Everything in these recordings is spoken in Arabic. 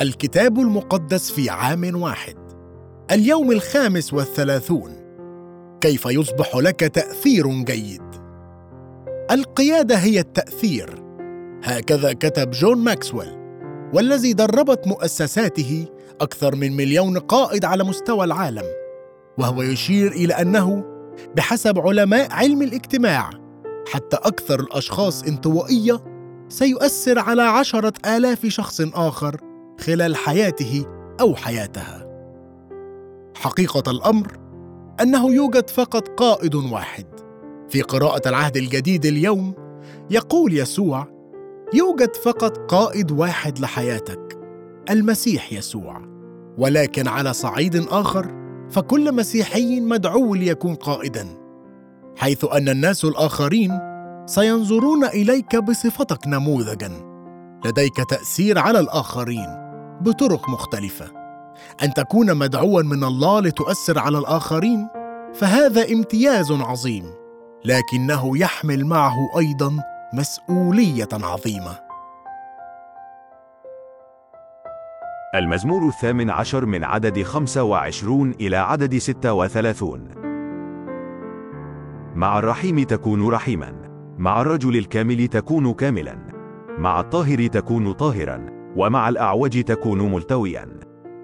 الكتاب المقدس في عام واحد. اليوم الخامس والثلاثون. كيف يصبح لك تأثير جيد؟ القيادة هي التأثير. هكذا كتب جون ماكسويل والذي دربت مؤسساته أكثر من مليون قائد على مستوى العالم وهو يشير إلى أنه بحسب علماء علم الاجتماع حتى أكثر الأشخاص انطوائية سيؤثر على عشرة آلاف شخص آخر خلال حياته أو حياتها. حقيقة الأمر أنه يوجد فقط قائد واحد. في قراءة العهد الجديد اليوم يقول يسوع يوجد فقط قائد واحد لحياتك المسيح يسوع. ولكن على صعيد آخر فكل مسيحي مدعو ليكون قائدا حيث أن الناس الآخرين سينظرون إليك بصفتك نموذجا. لديك تأثير على الآخرين. بطرق مختلفة. أن تكون مدعوا من الله لتؤثر على الآخرين فهذا امتياز عظيم لكنه يحمل معه أيضا مسؤولية عظيمة. المزمور الثامن عشر من عدد خمسة وعشرون إلى عدد ستة وثلاثون. مع الرحيم تكون رحيما مع الرجل الكامل تكون كاملا مع الطاهر تكون طاهرا. ومع الأعوج تكون ملتويا.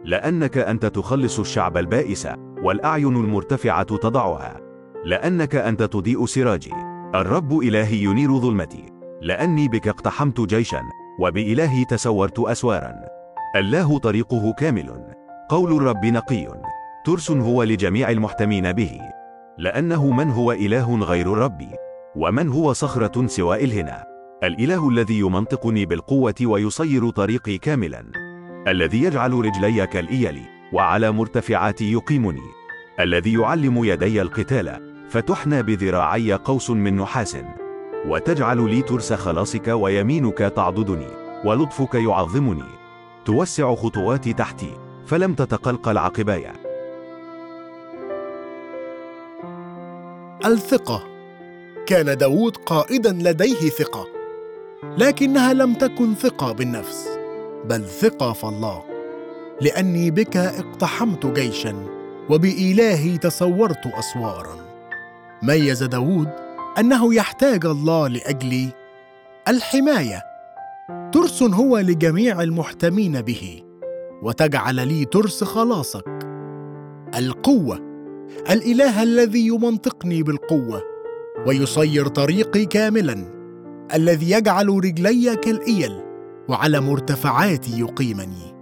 لأنك أنت تخلص الشعب البائس والأعين المرتفعة تضعها. لأنك أنت تضيء سراجي. الرب إلهي ينير ظلمتي. لأني بك اقتحمت جيشا وبإلهي تسورت أسوارا. الله طريقه كامل. قول الرب نقي. ترس هو لجميع المحتمين به. لأنه من هو إله غير الرب؟ ومن هو صخرة سوى إلهنا؟ الإله الذي يمنطقني بالقوة ويصير طريقي كاملا. الذي يجعل رجلي كالإيل وعلى مرتفعاتي يقيمني. الذي يعلم يدي القتال فتحنى بذراعي قوس من نحاس. وتجعل لي ترس خلاصك ويمينك تعضدني ولطفك يعظمني. توسع خطواتي تحتي فلم تتقلقل عقباي الثقة. كان داود قائدا لديه ثقة. لكنها لم تكن ثقة بالنفس بل ثقة في الله. لأني بك اقتحمت جيشا وبإلهي تصورت أسوارا. ميز داود أنه يحتاج الله لأجل الحماية. ترس هو لجميع المحتمين به وتجعل لي ترس خلاصك. القوة الإله الذي يمنطقني بالقوة ويصير طريقي كاملا. الذي يجعل رجلي كالإيل وعلى مرتفعاتي يقيمني.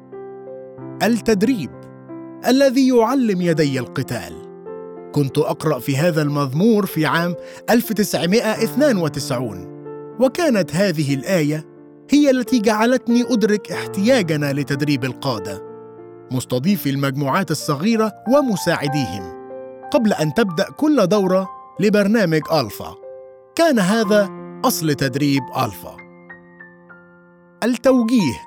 التدريب الذي يعلم يدي القتال. كنت أقرأ في هذا المضمور في عام 1992 وكانت هذه الآية هي التي جعلتني أدرك احتياجنا لتدريب القادة مستضيفي المجموعات الصغيرة ومساعديهم. قبل أن تبدأ كل دورة لبرنامج ألفا كان هذا أصل تدريب ألفا. التوجيه.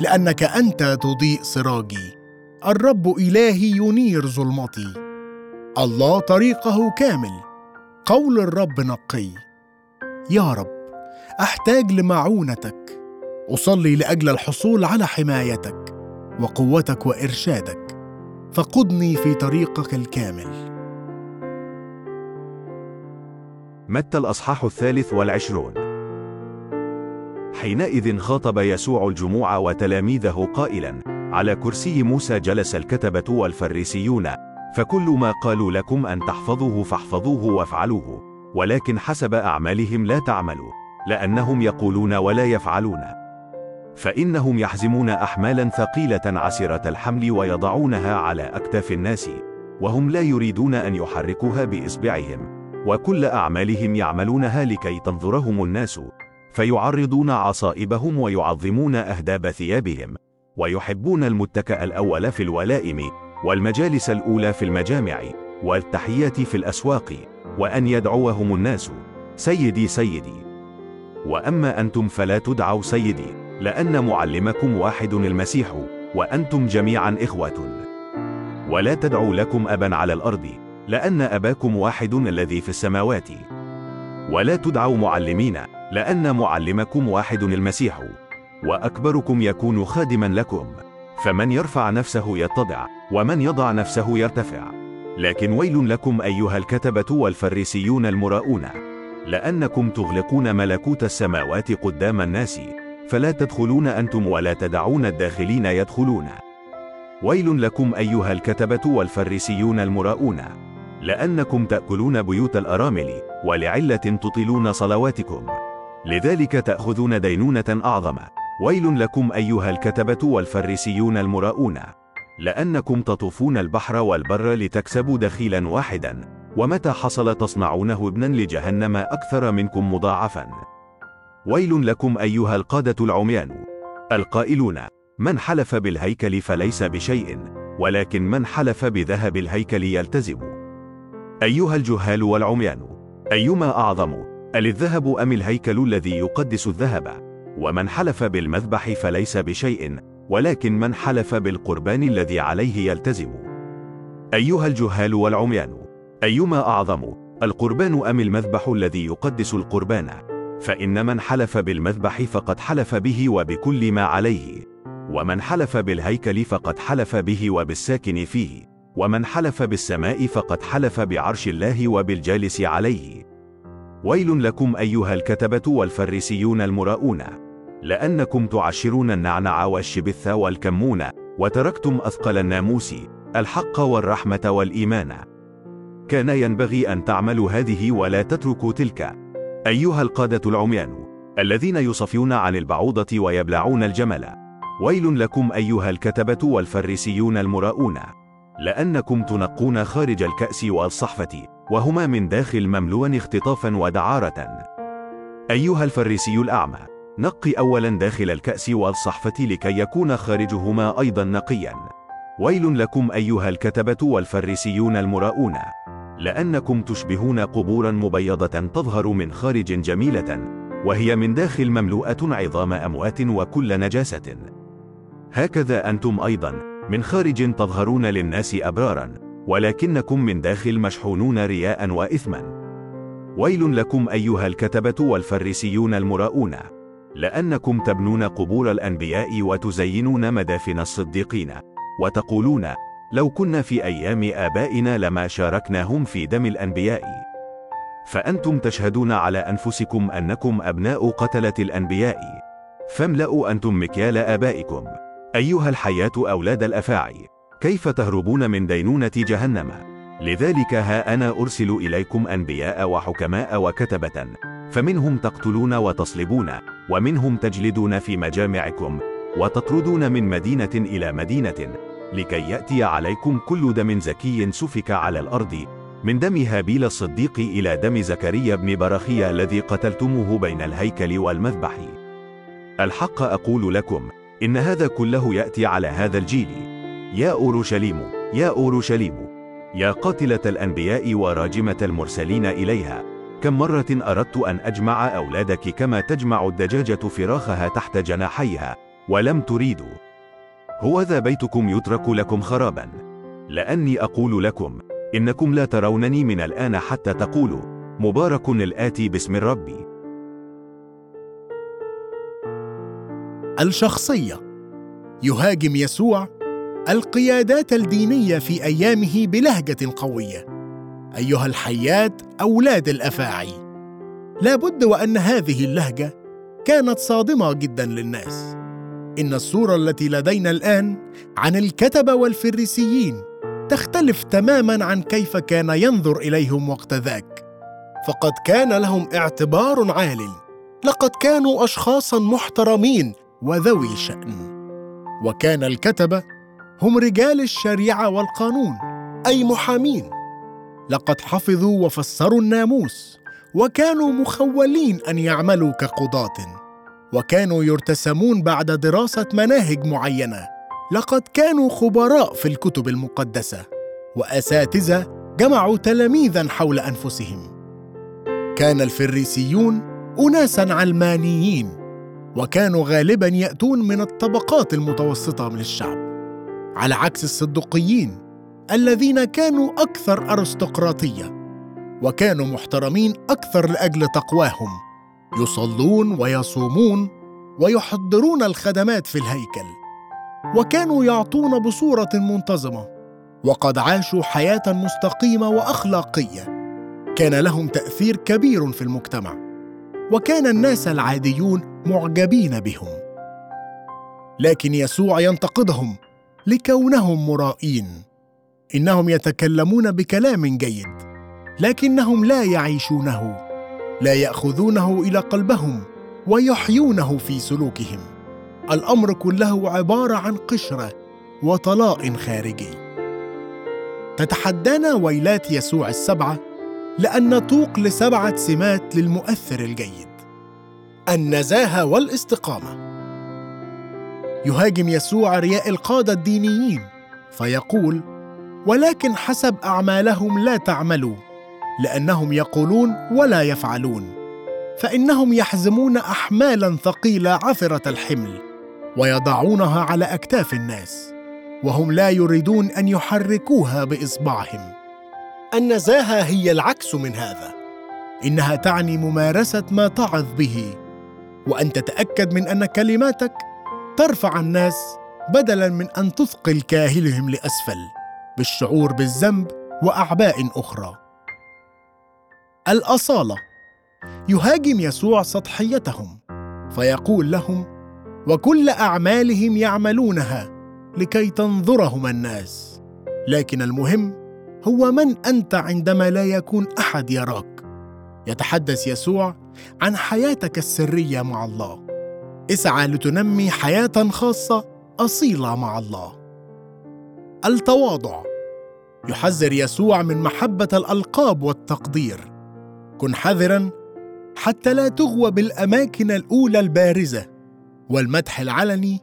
لأنك أنت تضيء سراجي الرب إلهي ينير ظلمتي. الله طريقه كامل. قول الرب نقي. يا رب أحتاج لمعونتك. أصلي لأجل الحصول على حمايتك وقوتك وإرشادك. فقدني في طريقك الكامل. متى الأصحاح الثالث والعشرون؟ حينئذ خاطب يسوع الجموع وتلاميذه قائلا على كرسي موسى جلس الكتبة والفريسيون فكل ما قالوا لكم أن تحفظوه فاحفظوه وافعلوه ولكن حسب أعمالهم لا تعملوا لأنهم يقولون ولا يفعلون. فإنهم يحزمون أحمالا ثقيلة عسرة الحمل ويضعونها على أكتاف الناس وهم لا يريدون أن يحركوها بإصبعهم. وكل أعمالهم يعملونها لكي تنظرهم الناس فيعرضون عصائبهم ويعظمون أهداب ثيابهم ويحبون المتكأ الأول في الولائم والمجالس الأولى في المجامع والتحيات في الأسواق وأن يدعوهم الناس. سيدي سيدي. وأما أنتم فلا تدعوا سيدي لأن معلمكم واحد المسيح وأنتم جميعا إخوة. ولا تدعوا لكم أبا على الأرض. لأن أباكم واحد الذي في السماوات. ولا تدعوا معلمين لأن معلمكم واحد المسيح. وأكبركم يكون خادما لكم. فمن يرفع نفسه يتضع ومن يضع نفسه يرتفع. لكن ويل لكم أيها الكتبة والفريسيون المراؤون. لأنكم تغلقون ملكوت السماوات قدام الناس. فلا تدخلون أنتم ولا تدعون الداخلين يدخلون. ويل لكم أيها الكتبة والفريسيون المراؤون. لأنكم تأكلون بيوت الأرامل ولعلة تطيلون صلواتكم. لذلك تأخذون دينونة أعظم. ويل لكم أيها الكتبة والفريسيون المراؤون. لأنكم تطوفون البحر والبر لتكسبوا دخيلا واحدا. ومتى حصل تصنعونه ابنا لجهنم أكثر منكم مضاعفا. ويل لكم أيها القادة العميان. القائلون من حلف بالهيكل فليس بشيء ولكن من حلف بذهب الهيكل يلتزم. أيها الجهال والعميان أيما أعظم الذهب أم الهيكل الذي يقدس الذهب؟ ومن حلف بالمذبح فليس بشيء ولكن من حلف بالقربان الذي عليه يلتزم. أيها الجهال والعميان أيما أعظم القربان أم المذبح الذي يقدس القربان؟ فإن من حلف بالمذبح فقد حلف به وبكل ما عليه ومن حلف بالهيكل فقد حلف به وبالساكن فيه. ومن حلف بالسماء فقد حلف بعرش الله وبالجالس عليه. ويل لكم أيها الكتبة والفريسيون المراؤون. لأنكم تعشرون النعنع والشبث والكمون وتركتم أثقل الناموس الحق والرحمة والإيمان. كان ينبغي أن تعملوا هذه ولا تتركوا تلك. أيها القادة العميان الذين يصفون عن البعوضة ويبلعون الجمل. ويل لكم أيها الكتبة والفريسيون المراؤون. لأنكم تنقون خارج الكأس والصحفة وهما من داخل مملوآن اختطافا ودعارة. أيها الفريسي الأعمى نق أولا داخل الكأس والصحفة لكي يكون خارجهما أيضا نقيا. ويل لكم أيها الكتبة والفريسيون المراؤون لأنكم تشبهون قبورا مبيضة تظهر من خارج جميلة وهي من داخل مملوءة عظام أموات وكل نجاسة. هكذا أنتم أيضا. من خارج تظهرون للناس أبرارا ولكنكم من داخل مشحونون رياء وإثما. ويل لكم أيها الكتبة والفريسيون المراؤون لأنكم تبنون قبور الأنبياء وتزينون مدافن الصديقين وتقولون لو كنا في أيام آبائنا لما شاركناهم في دم الأنبياء. فأنتم تشهدون على أنفسكم أنكم أبناء قتلة الأنبياء. فاملأوا أنتم مكيال آبائكم. أيها الحياة أولاد الأفاعي كيف تهربون من دينونة جهنم؟ لذلك ها أنا أرسل إليكم أنبياء وحكماء وكتبة فمنهم تقتلون وتصلبون ومنهم تجلدون في مجامعكم وتطردون من مدينة إلى مدينة لكي يأتي عليكم كل دم زكي سفك على الأرض من دم هابيل الصديق إلى دم زكريا بن برخيا الذي قتلتموه بين الهيكل والمذبح. الحق أقول لكم إن هذا كله يأتي على هذا الجيل. يا أورشليم يا أورشليم. يا قاتلة الأنبياء وراجمة المرسلين إليها. كم مرة أردت أن أجمع أولادك كما تجمع الدجاجة فراخها تحت جناحيها ولم تريدوا هو ذا بيتكم يترك لكم خرابا. لأني أقول لكم إنكم لا ترونني من الآن حتى تقولوا. مبارك الآتي باسم الرب. الشخصية. يهاجم يسوع القيادات الدينية في أيامه بلهجة قوية. أيها الحيات أولاد الأفاعي. لابد وأن هذه اللهجة كانت صادمة جدا للناس. إن الصورة التي لدينا الآن عن الكتبة والفريسيين تختلف تماما عن كيف كان ينظر إليهم وقت ذاك. فقد كان لهم اعتبار عال لقد كانوا أشخاصا محترمين وذوي شأن. وكان الكتبة هم رجال الشريعة والقانون أي محامين. لقد حفظوا وفسروا الناموس وكانوا مخولين أن يعملوا كقضاة. وكانوا يرتسمون بعد دراسة مناهج معينة. لقد كانوا خبراء في الكتب المقدسة. وأساتذة جمعوا تلاميذا حول أنفسهم. كان الفريسيون أناسا علمانيين. وكانوا غالبا يأتون من الطبقات المتوسطة من الشعب على عكس الصدقيين الذين كانوا أكثر أرستقراطية وكانوا محترمين أكثر لأجل تقواهم يصلون ويصومون ويحضرون الخدمات في الهيكل وكانوا يعطون بصورة منتظمة وقد عاشوا حياة مستقيمة وأخلاقية كان لهم تأثير كبير في المجتمع وكان الناس العاديون معجبين بهم. لكن يسوع ينتقدهم لكونهم مرائين. إنهم يتكلمون بكلام جيد لكنهم لا يعيشونه لا يأخذونه إلى قلبهم ويحيونه في سلوكهم. الأمر كله عبارة عن قشرة وطلاء خارجي. تتحدانا ويلات يسوع السبعة لأن نتوق لسبعة سمات للمؤثر الجيد. النزاهة والاستقامة. يهاجم يسوع رياء القادة الدينيين فيقول ولكن حسب أعمالهم لا تعملوا لأنهم يقولون ولا يفعلون فإنهم يحزمون احمالا ثقيلة عثرة الحمل ويضعونها على أكتاف الناس وهم لا يريدون أن يحركوها بإصبعهم. النزاهة هي العكس من هذا إنها تعني ممارسة ما تعظ به وأن تتأكد من أن كلماتك ترفع الناس بدلا من أن تثقل كاهلهم لأسفل بالشعور بالذنب وأعباء أخرى. الأصالة. يهاجم يسوع سطحيتهم فيقول لهم وكل أعمالهم يعملونها لكي تنظرهم الناس. لكن المهم هو من أنت عندما لا يكون أحد يراك. يتحدث يسوع عن حياتك السرية مع الله. اسعى لتنمي حياة خاصة أصيلة مع الله. التواضع. يحذر يسوع من محبة الألقاب والتقدير. كن حذرا حتى لا تغوى بالأماكن الأولى البارزة والمدح العلني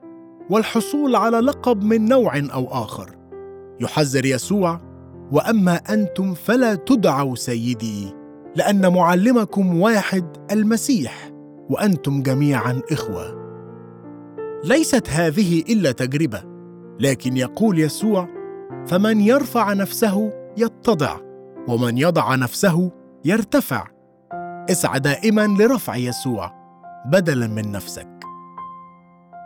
والحصول على لقب من نوع أو آخر. يحذر يسوع وأما أنتم فلا تدعوا سيدي. لأن معلمكم واحد المسيح وأنتم جميعا إخوة. ليست هذه إلا تجربة لكن يقول يسوع فمن يرفع نفسه يتضع ومن يضع نفسه يرتفع. اسعى دائما لرفع يسوع بدلا من نفسك.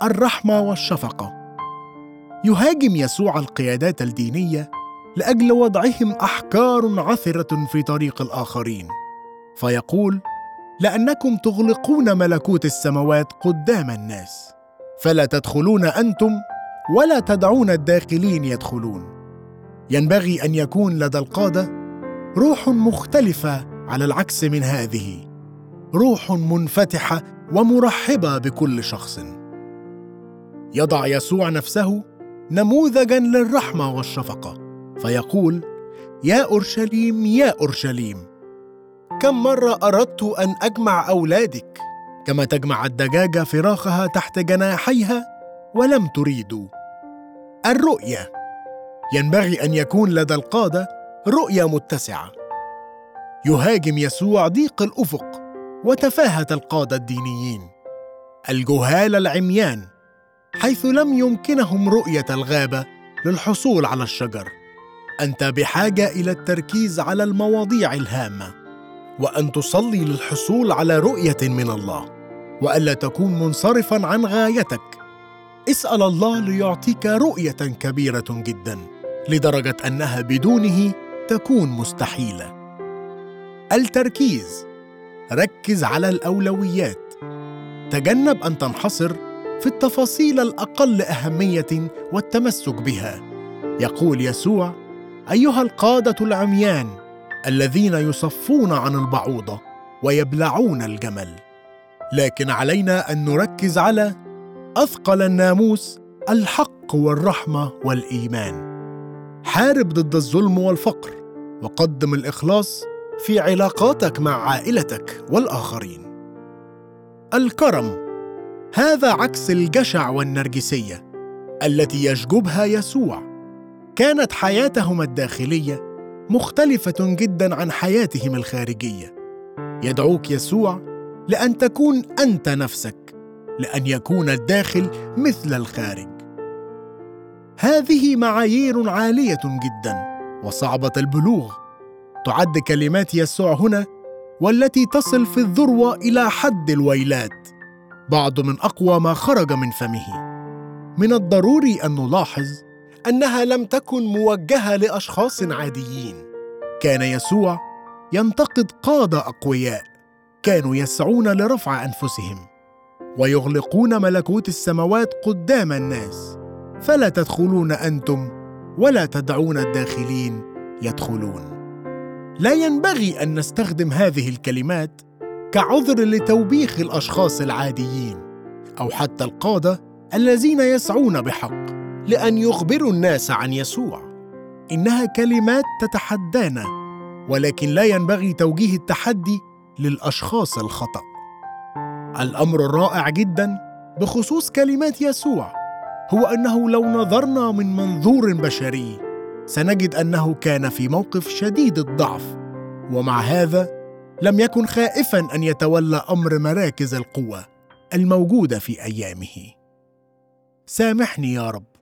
الرحمة والشفقة. يهاجم يسوع القيادات الدينية لأجل وضعهم أحكار عثرة في طريق الآخرين. فيقول لأنكم تغلقون ملكوت السماوات قدام الناس فلا تدخلون أنتم ولا تدعون الداخلين يدخلون. ينبغي أن يكون لدى القادة روح مختلفة على العكس من هذه روح منفتحة ومرحبة بكل شخص. يضع يسوع نفسه نموذجا للرحمة والشفقة فيقول يا أورشليم يا أورشليم! كم مرة أردت أن أجمع أولادك؟ كما تجمع الدجاجة فراخها تحت جناحيها ولم تريدوا. الرؤية. ينبغي أن يكون لدى القادة رؤية متسعة. يهاجم يسوع ضيق الأفق وتفاهة القادة الدينيين. الجهال العميان حيث لم يمكنهم رؤية الغابة للحصول على الشجر. أنت بحاجة إلى التركيز على المواضيع الهامة. وأن تصلي للحصول على رؤية من الله وألا تكون منصرفا عن غايتك. اسأل الله ليعطيك رؤية كبيرة جدا لدرجة أنها بدونه تكون مستحيلة. التركيز. ركز على الأولويات. تجنب أن تنحصر في التفاصيل الأقل أهمية والتمسك بها. يقول يسوع أيها القادة العميان الذين يصفون عن البعوضة ويبلعون الجمل. لكن علينا أن نركز على أثقل الناموس الحق والرحمة والإيمان. حارب ضد الظلم والفقر وقدم الإخلاص في علاقاتك مع عائلتك والآخرين. الكرم هذا عكس الجشع والنرجسية التي يشجبها يسوع. كانت حياتهم الداخلية مختلفة جدا عن حياتهم الخارجية. يدعوك يسوع لأن تكون أنت نفسك لأن يكون الداخل مثل الخارج. هذه معايير عالية جدا وصعبة البلوغ. تعد كلمات يسوع هنا والتي تصل في الذروة إلى حد الويلات. بعض من أقوى ما خرج من فمه. من الضروري أن نلاحظ أنها لم تكن موجهة لأشخاص عاديين. كان يسوع ينتقد قادة أقوياء. كانوا يسعون لرفع أنفسهم. ويغلقون ملكوت السماوات قدام الناس. فلا تدخلون أنتم ولا تدعون الداخلين يدخلون. لا ينبغي أن نستخدم هذه الكلمات كعذر لتوبيخ الأشخاص العاديين أو حتى القادة الذين يسعون بحق. لأن يخبروا الناس عن يسوع. إنها كلمات تتحدانا ولكن لا ينبغي توجيه التحدي للأشخاص الخطأ. الأمر الرائع جدا بخصوص كلمات يسوع هو أنه لو نظرنا من منظور بشري سنجد أنه كان في موقف شديد الضعف ومع هذا لم يكن خائفا أن يتولى أمر مراكز القوة الموجودة في أيامه. سامحني يا رب.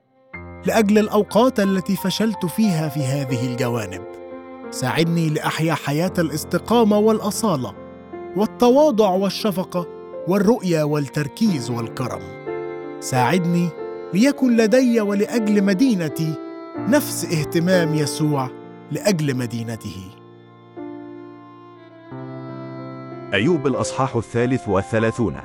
لأجل الأوقات التي فشلت فيها في هذه الجوانب. ساعدني لأحيا حياة الاستقامة والأصالة والتواضع والشفقة والرؤية والتركيز والكرم. ساعدني ليكن لدي ولأجل مدينتي نفس اهتمام يسوع لأجل مدينته. أيوب الأصحاح الثالث والثلاثون.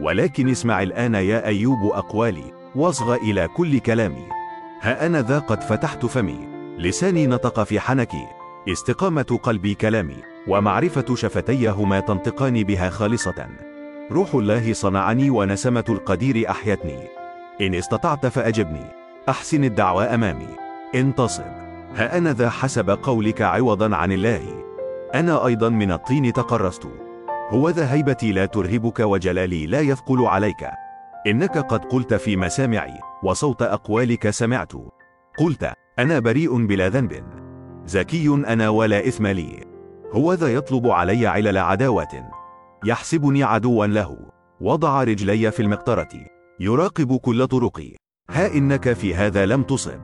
ولكن اسمع الآن يا أيوب أقوالي. واصغ إلى كل كلامي. ها أنا ذا قد فتحت فمي. لساني نطق في حنكي. استقامة قلبي كلامي. ومعرفة شفتي هما تنطقان بها خالصة. روح الله صنعني ونسمة القدير أحيتني. إن استطعت فأجبني. أحسن الدعوى أمامي. انتصب ها أنا ذا حسب قولك عوضا عن الله. أنا أيضا من الطين تقرست هو ذا هيبتي لا ترهبك وجلالي لا يثقل عليك. إنك قد قلت في مسامعي وصوت أقوالك سمعت. قلت أنا بريء بلا ذنب. زكي أنا ولا إثم لي. هو ذا يطلب علي علل عداوة. يحسبني عدوا له. وضع رجلي في المقطرة. يراقب كل طرقي. ها إنك في هذا لم تصب.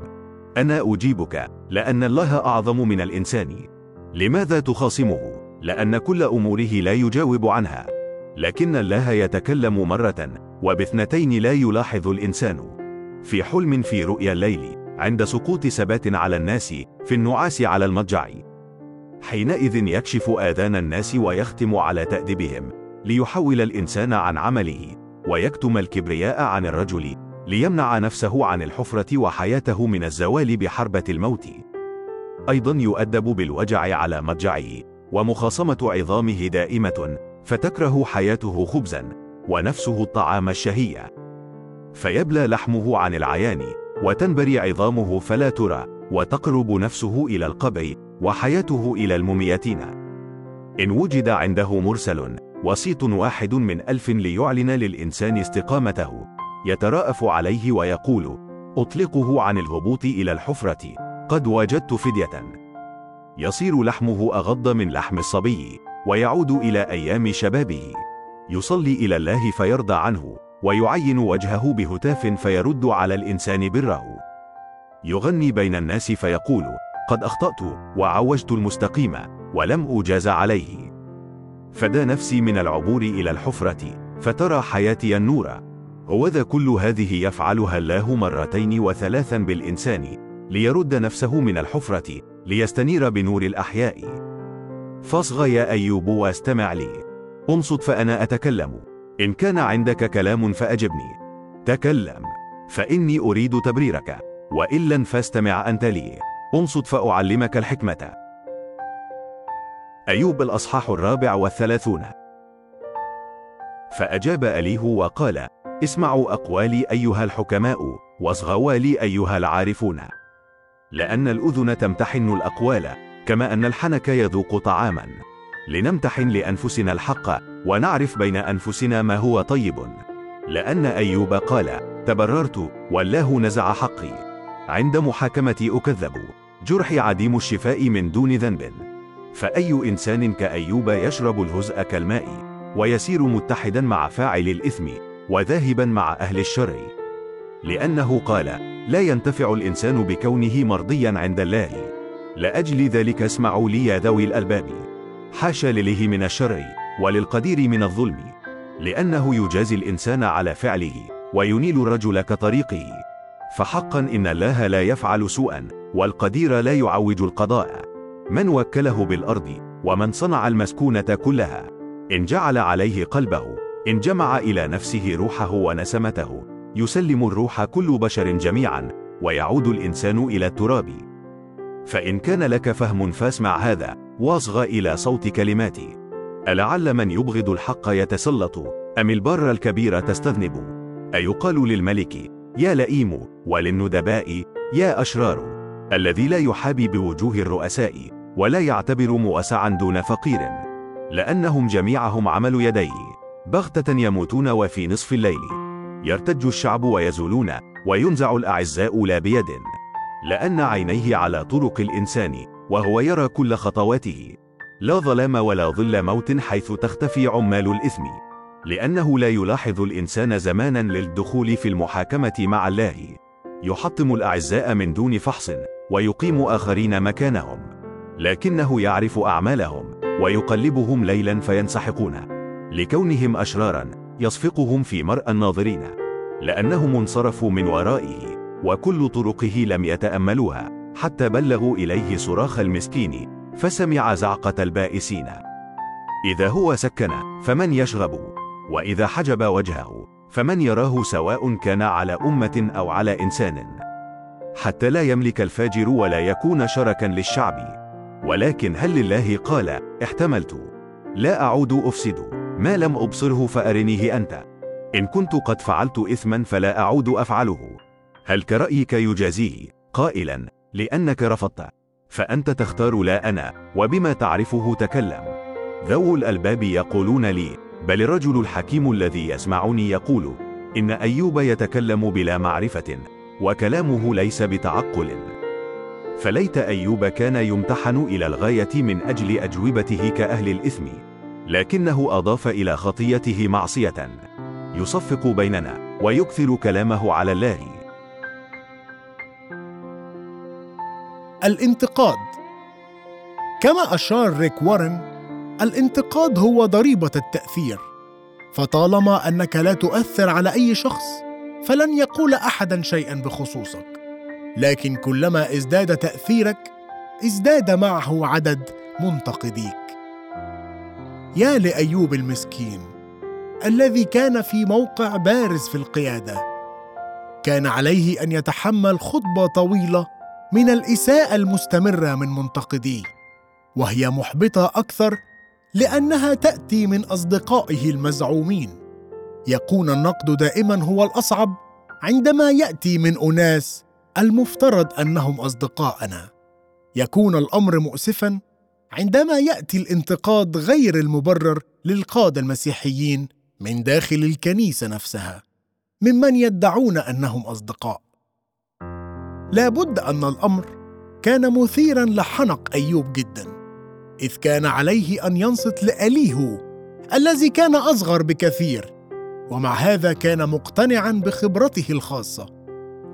أنا أجيبك لأن الله أعظم من الإنسان. لماذا تخاصمه؟ لأن كل أموره لا يجاوب عنها. لكن الله يتكلم مرة. وباثنتين لا يلاحظ الإنسان. في حلم في رؤيا الليل عند سقوط سبات على الناس في النعاس على المضجع. حينئذ يكشف آذان الناس ويختم على تأديبهم ليحول الإنسان عن عمله ويكتم الكبرياء عن الرجل ليمنع نفسه عن الحفرة وحياته من الزوال بحربة الموت. أيضا يؤدب بالوجع على مضجعه ومخاصمة عظامه دائمة فتكره حياته خبزا. ونفسه الطعام الشهي فيبلى لحمه عن العيان وتنبري عظامه فلا ترى وتقرب نفسه إلى القبع وحياته إلى المميتين. إن وجد عنده مرسل وسيط واحد من ألف ليعلن للإنسان استقامته. يتراءف عليه ويقول أطلقه عن الهبوط إلى الحفرة قد وجدت فدية. يصير لحمه أغض من لحم الصبي ويعود إلى أيام شبابه. يصلي إلى الله فيرضى عنه ويعين وجهه بهتاف فيرد على الإنسان بره يغني بين الناس فيقول قد أخطأت وعوجت المستقيم ولم أجاز عليه. فدى نفسي من العبور إلى الحفرة فترى حياتي النور. هوذا كل هذه يفعلها الله مرتين وثلاثا بالإنسان ليرد نفسه من الحفرة ليستنير بنور الأحياء. فاصغ يا أيوب واستمع لي. انصت فأنا أتكلم. إن كان عندك كلام فأجبني. تكلم. فإني أريد تبريرك. وإلا فاستمع أنت لي. انصت فأعلمك الحكمة. أيوب الأصحاح الرابع والثلاثون. فأجاب أليه وقال اسمعوا أقوالي أيها الحكماء واصغوا لي أيها العارفون. لأن الأذن تمتحن الأقوال كما أن الحنك يذوق طعاما. لنمتحن لأنفسنا الحق ونعرف بين أنفسنا ما هو طيب. لأن أيوب قال تبررت والله نزع حقي. عند محاكمتي أكذب. جرحي عديم الشفاء من دون ذنب. فأي إنسان كأيوب يشرب الهزء كالماء ويسير متحدا مع فاعل الإثم وذاهبا مع أهل الشر. لأنه قال لا ينتفع الإنسان بكونه مرضيا عند الله. لأجل ذلك اسمعوا لي يا ذوي الألباب. حاشا لله من الشر وللقدير من الظلم لأنه يجازي الإنسان على فعله وينيل الرجل كطريقه. فحقا إن الله لا يفعل سوءا والقدير لا يعوج القضاء. من وكله بالأرض ومن صنع المسكونة كلها. إن جعل عليه قلبه إن جمع إلى نفسه روحه ونسمته يسلم الروح كل بشر جميعا ويعود الإنسان إلى التراب. فإن كان لك فهم فاسمع هذا واصغ إلى صوت كلماتي. ألعل من يبغض الحق يتسلط. أم البر الكبير تستذنب؟ أيقال للملك يا لئيم وللندباء يا أشرار. الذي لا يحابي بوجوه الرؤساء ولا يعتبر مؤسعا دون فقير. لأنهم جميعهم عمل يديه بغتة يموتون وفي نصف الليل. يرتج الشعب ويزولون وينزع الأعزاء لا بيد. لأن عينيه على طرق الإنسان. وهو يرى كل خطواته. لا ظلام ولا ظل موت حيث تختفي عمال الإثم. لأنه لا يلاحظ الإنسان زمانا للدخول في المحاكمة مع الله. يحطم الأعزاء من دون فحص ويقيم آخرين مكانهم. لكنه يعرف أعمالهم ويقلبهم ليلا فينسحقون. لكونهم أشرارا يصفقهم في مرأى الناظرين. لأنهم انصرفوا من ورائه وكل طرقه لم يتأملوها. حتى بلغوا إليه صراخ المسكين فسمع زعقة البائسين. إذا هو سكن فمن يشغب وإذا حجب وجهه فمن يراه سواء كان على أمة أو على إنسان. حتى لا يملك الفاجر ولا يكون شركا للشعب. ولكن هل لله؟ قال احتملت. لا أعود أفسد. ما لم أبصره فأرنيه أنت. إن كنت قد فعلت إثما فلا أعود أفعله. هل كرأيك يجازيه؟ قائلا. لأنك رفضت. فأنت تختار لا أنا وبما تعرفه تكلم. ذو الألباب يقولون لي بل الرجل الحكيم الذي يسمعني يقول إن أيوب يتكلم بلا معرفة وكلامه ليس بتعقل. فليت أيوب كان يمتحن إلى الغاية من أجل أجوبته كأهل الإثم لكنه أضاف إلى خطيته معصية. يصفق بيننا ويكثر كلامه على الله. الانتقاد. كما أشار ريك وارن الانتقاد هو ضريبة التأثير. فطالما أنك لا تؤثر على أي شخص فلن يقول أحدا شيئا بخصوصك. لكن كلما ازداد تأثيرك ازداد معه عدد منتقديك. يا لأيوب المسكين الذي كان في موقع بارز في القيادة كان عليه أن يتحمل خطبة طويلة من الإساءة المستمرة من منتقديه وهي محبطة أكثر لأنها تأتي من أصدقائه المزعومين. يكون النقد دائما هو الأصعب عندما يأتي من أناس المفترض أنهم أصدقاءنا. يكون الأمر مؤسفا عندما يأتي الانتقاد غير المبرر للقادة المسيحيين من داخل الكنيسة نفسها ممن يدعون أنهم أصدقاء. لابد أن الأمر كان مثيرا لحنق أيوب جدا إذ كان عليه أن ينصت لأليهو الذي كان أصغر بكثير ومع هذا كان مقتنعا بخبرته الخاصة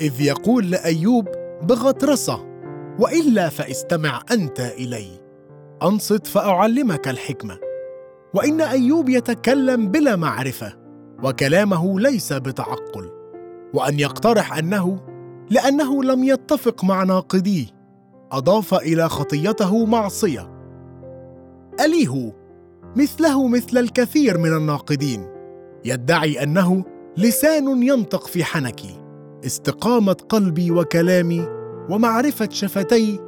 إذ يقول لأيوب بغطرسة وإلا فاستمع أنت إلي أنصت فأعلمك الحكمة وإن أيوب يتكلم بلا معرفة وكلامه ليس بتعقل وأن يقترح أنه لأنه لم يتفق مع ناقديه. أضاف إلى خطيته معصية. اليهو مثله مثل الكثير من الناقدين. يدعي أنه لسان ينطق في حنكي. استقامة قلبي وكلامي ومعرفة شفتي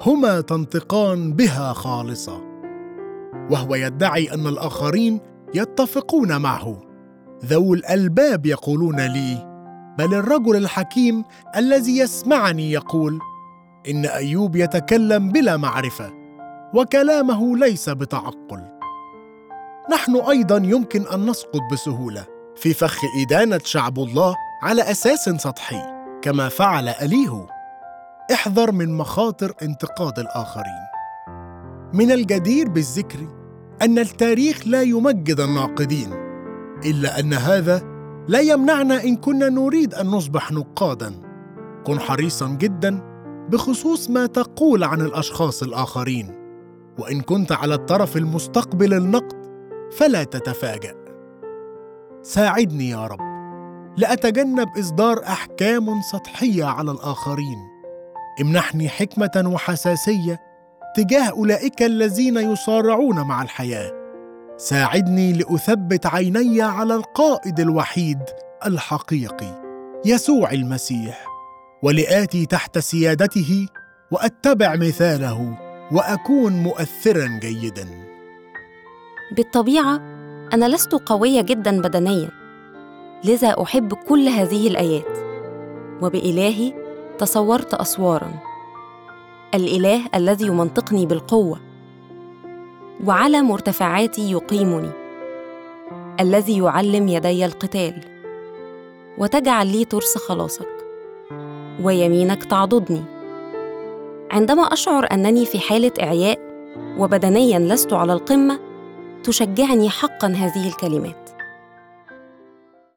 هما تنطقان بها خالصة. وهو يدعي أن الآخرين يتفقون معه. ذو الألباب يقولون لي بل الرجل الحكيم الذي يسمعني يقول إن أيوب يتكلم بلا معرفة وكلامه ليس بتعقل. نحن أيضا يمكن أن نسقط بسهولة في فخ إدانة شعب الله على أساس سطحي كما فعل أليهو. احذر من مخاطر انتقاد الآخرين. من الجدير بالذكر أن التاريخ لا يمجد الناقدين إلا أن هذا لا يمنعنا إن كنا نريد أن نصبح نقادا. كن حريصا جدا بخصوص ما تقول عن الأشخاص الآخرين. وإن كنت على الطرف المستقبل النقد فلا تتفاجأ. ساعدني يا رب. لأتجنب إصدار أحكام سطحية على الآخرين. امنحني حكمة وحساسية تجاه أولئك الذين يصارعون مع الحياة. ساعدني لأثبت عيني على القائد الوحيد الحقيقي يسوع المسيح ولآتي تحت سيادته وأتبع مثاله وأكون مؤثرا جيدا. بالطبيعة أنا لست قوية جدا بدنيا لذا أحب كل هذه الآيات. وبإلهي تصورت أسوارا. الإله الذي يمنطقني بالقوة. وعلى مرتفعاتي يقيمني الذي يعلم يدي القتال وتجعل لي ترس خلاصك ويمينك تعضدني. عندما أشعر أنني في حالة إعياء وبدنيا لست على القمة تشجعني حقا هذه الكلمات.